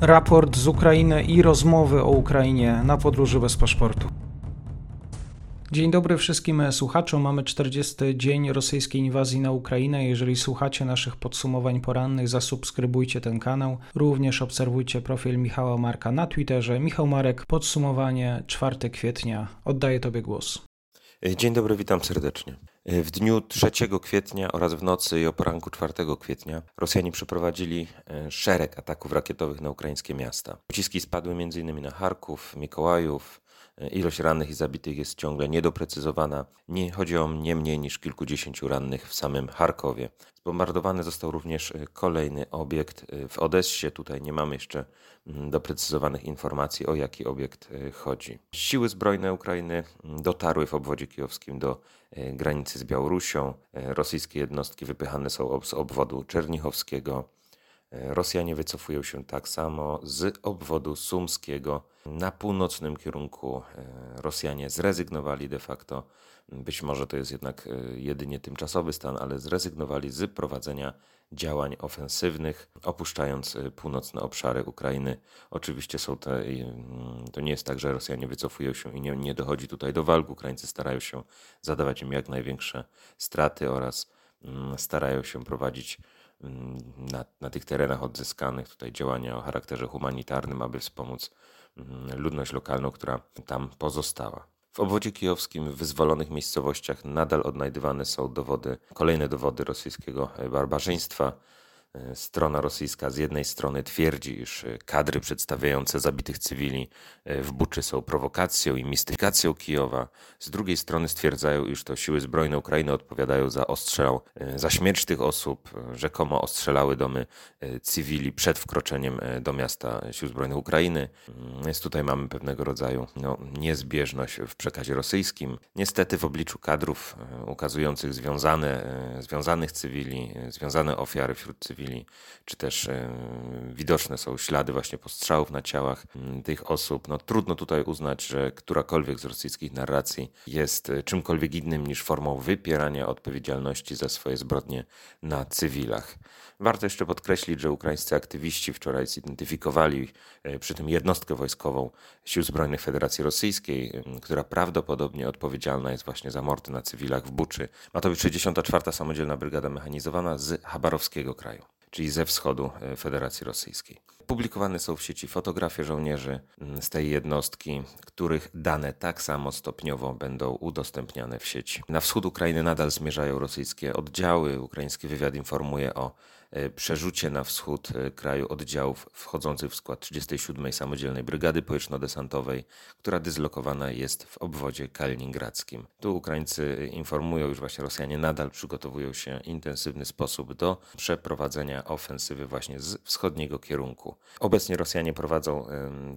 raport z Ukrainy i rozmowy o Ukrainie na podróży bez paszportu. Dzień dobry wszystkim słuchaczom. Mamy 40 dzień rosyjskiej inwazji na Ukrainę. Jeżeli słuchacie naszych podsumowań porannych, zasubskrybujcie ten kanał. Również obserwujcie profil Michała Marka na Twitterze. Michał Marek, podsumowanie 4 kwietnia. Oddaję Tobie głos. Dzień dobry, witam serdecznie. W dniu 3 kwietnia oraz w nocy i o poranku 4 kwietnia Rosjanie przeprowadzili e, szereg ataków rakietowych na ukraińskie miasta. Pociski spadły m.in. na Charków, Mikołajów, Ilość rannych i zabitych jest ciągle niedoprecyzowana. Nie chodzi o nie mniej niż kilkudziesięciu rannych w samym Charkowie. Zbombardowany został również kolejny obiekt w Odessie. Tutaj nie mamy jeszcze mm, doprecyzowanych informacji, o jaki obiekt chodzi. Siły zbrojne Ukrainy mm, dotarły w obwodzie kijowskim do granicy z Białorusią. Rosyjskie jednostki wypychane są z obwodu czernichowskiego. Rosjanie wycofują się tak samo z obwodu sumskiego. Na północnym kierunku e, Rosjanie zrezygnowali de facto, być może to jest jednak e, jedynie tymczasowy stan, ale zrezygnowali z prowadzenia działań ofensywnych, opuszczając e, północne obszary Ukrainy. Oczywiście są te, to nie jest tak, że Rosjanie wycofują się i nie, nie dochodzi tutaj do walk. Ukraińcy starają się zadawać im jak największe straty oraz starają się prowadzić na, na tych terenach odzyskanych tutaj działania o charakterze humanitarnym, aby wspomóc mm, ludność lokalną, która tam pozostała. W obwodzie kijowskim w wyzwolonych miejscowościach nadal odnajdywane są dowody, kolejne dowody rosyjskiego barbarzyństwa, strona rosyjska z jednej strony twierdzi, iż e, kadry przedstawiające zabitych cywili e, w Buczy są prowokacją i mistyfikacją Kijowa, z drugiej strony stwierdzają, iż to siły zbrojne Ukrainy odpowiadają za ostrzał, za śmierć tych osób, rzekomo ostrzelały domy cywili przed wkroczeniem do miasta sił zbrojnych Ukrainy. Mm, więc tutaj mamy pewnego rodzaju no, niezbieżność w przekazie rosyjskim. Niestety w obliczu kadrów ukazujących związane, związanych cywili, związane ofiary wśród cywili, czy też e, widoczne są ślady właśnie postrzałów na ciałach mm, tych osób. No, trudno tutaj uznać, że którakolwiek z rosyjskich narracji jest e, czymkolwiek innym niż formą wypierania odpowiedzialności za swoje zbrodnie na cywilach. Warto jeszcze podkreślić, że ukraińscy aktywiści wczoraj zidentyfikowali e, przy tym jednostkę wojskową Sił Zbrojnych Federacji Rosyjskiej, która prawdopodobnie odpowiedzialna jest właśnie za mordy na cywilach w Buczy. Ma to być 64. Samodzielna Brygada Mechanizowana z Chabarowskiego kraju czyli ze wschodu e, Federacji Rosyjskiej. Publikowane są w sieci fotografie żołnierzy mm, z tej jednostki, których dane tak samo stopniowo będą udostępniane w sieci. Na wschód Ukrainy nadal zmierzają rosyjskie oddziały. Ukraiński wywiad informuje o E, przerzucie na wschód e, kraju oddziałów wchodzących w skład 37. Samodzielnej Brygady Powietrzno-Desantowej, która dyslokowana jest w obwodzie kaliningradzkim. Tu Ukraińcy informują, że właśnie Rosjanie nadal przygotowują się w intensywny sposób do przeprowadzenia ofensywy właśnie z wschodniego kierunku. Obecnie Rosjanie prowadzą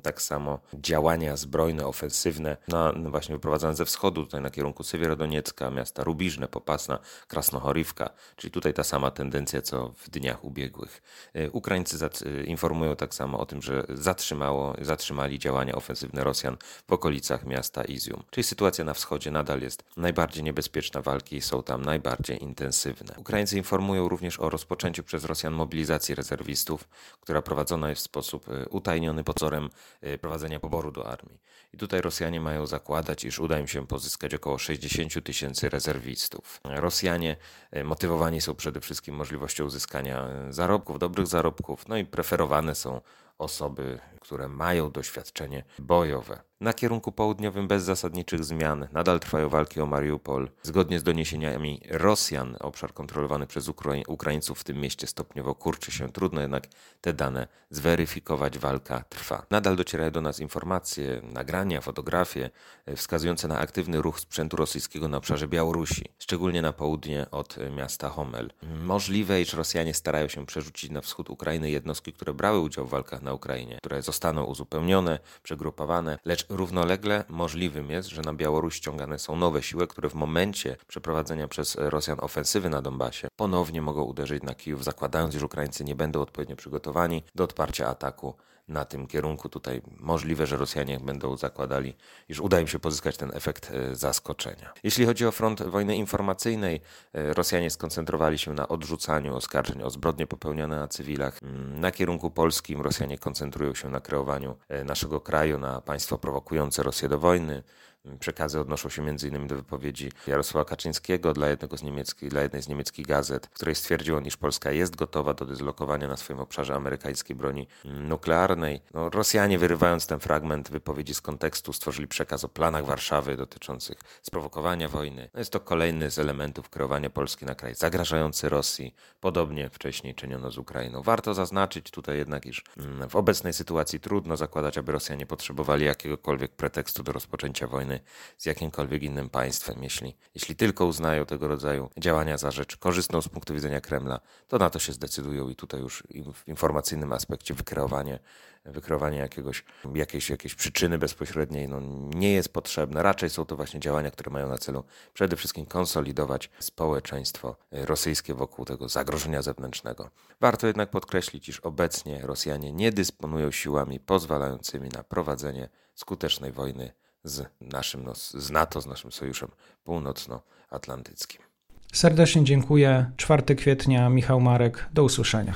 tak samo działania zbrojne, ofensywne, na, no właśnie wyprowadzane ze wschodu, tutaj na kierunku Sywierodoniecka, miasta Rubiżne, Popasna, Krasnochorivka, czyli tutaj ta sama tendencja co w dniach ubiegłych. E, Ukraińcy e, informują tak samo o tym, że zatrzymało, zatrzymali działania ofensywne Rosjan w okolicach miasta Izium. Czyli sytuacja na wschodzie nadal jest najbardziej niebezpieczna, walki są tam najbardziej intensywne. Ukraińcy informują również o rozpoczęciu przez Rosjan mobilizacji rezerwistów, która prowadzona w sposób e, utajniony pozorem prowadzenia poboru do armii. I tutaj Rosjanie mają zakładać, iż uda im się pozyskać około 60 tysięcy rezerwistów. Rosjanie motywowani są przede wszystkim możliwością uzyskania zarobków, dobrych zarobków, no i preferowane są osoby, które mają doświadczenie bojowe. Na kierunku południowym bez zasadniczych zmian nadal trwają walki o Mariupol. Zgodnie z doniesieniami Rosjan, obszar kontrolowany przez Ukrai Ukraińców w tym mieście stopniowo kurczy się. Trudno jednak te dane zweryfikować. Walka trwa. Nadal docierają do nas informacje, nagrania, fotografie wskazujące na aktywny ruch sprzętu rosyjskiego na obszarze Białorusi, szczególnie na południe od miasta Homel. Możliwe, iż Rosjanie starają się przerzucić na wschód Ukrainy jednostki, które brały udział w walkach na Ukrainie, które zostaną uzupełnione, przegrupowane, lecz równolegle możliwym jest, że na Białoruś ściągane są nowe siły, które w momencie przeprowadzenia przez Rosjan ofensywy na Donbasie ponownie mogą uderzyć na Kijów, zakładając, że Ukraińcy nie będą odpowiednio przygotowani do odparcia ataku na tym kierunku. Tutaj możliwe, że Rosjanie będą zakładali, iż uda im się pozyskać ten efekt e, zaskoczenia. Jeśli chodzi o front wojny informacyjnej, e, Rosjanie skoncentrowali się na odrzucaniu oskarżeń o zbrodnie popełnione na cywilach. Mm, na kierunku polskim Rosjanie koncentrują się na kreowaniu e, naszego kraju na państwo prowokujące Rosję do wojny. Przekazy odnoszą się m.in. do wypowiedzi Jarosława Kaczyńskiego dla, jednego z dla jednej z niemieckich gazet, w której stwierdził on, iż Polska jest gotowa do dyslokowania na swoim obszarze amerykańskiej broni nuklearnej. No, Rosjanie, wyrywając ten fragment wypowiedzi z kontekstu, stworzyli przekaz o planach Warszawy dotyczących sprowokowania wojny. No, jest to kolejny z elementów kreowania Polski na kraj zagrażający Rosji. Podobnie wcześniej czyniono z Ukrainą. Warto zaznaczyć tutaj jednak, iż mm, w obecnej sytuacji trudno zakładać, aby Rosjanie potrzebowali jakiegokolwiek pretekstu do rozpoczęcia wojny wojny z jakimkolwiek innym państwem. Jeśli, jeśli tylko uznają tego rodzaju działania za rzecz korzystną z punktu widzenia Kremla, to na to się zdecydują i tutaj już w informacyjnym aspekcie wykreowanie, wykreowanie jakiegoś, jakiejś, jakiejś przyczyny bezpośredniej no, nie jest potrzebne. Raczej są to właśnie działania, które mają na celu przede wszystkim konsolidować społeczeństwo rosyjskie wokół tego zagrożenia zewnętrznego. Warto jednak podkreślić, iż obecnie Rosjanie nie dysponują siłami pozwalającymi na prowadzenie skutecznej wojny z naszym, no, z NATO, z naszym sojuszem północnoatlantyckim. Serdecznie dziękuję. 4 kwietnia, Michał Marek. Do usłyszenia.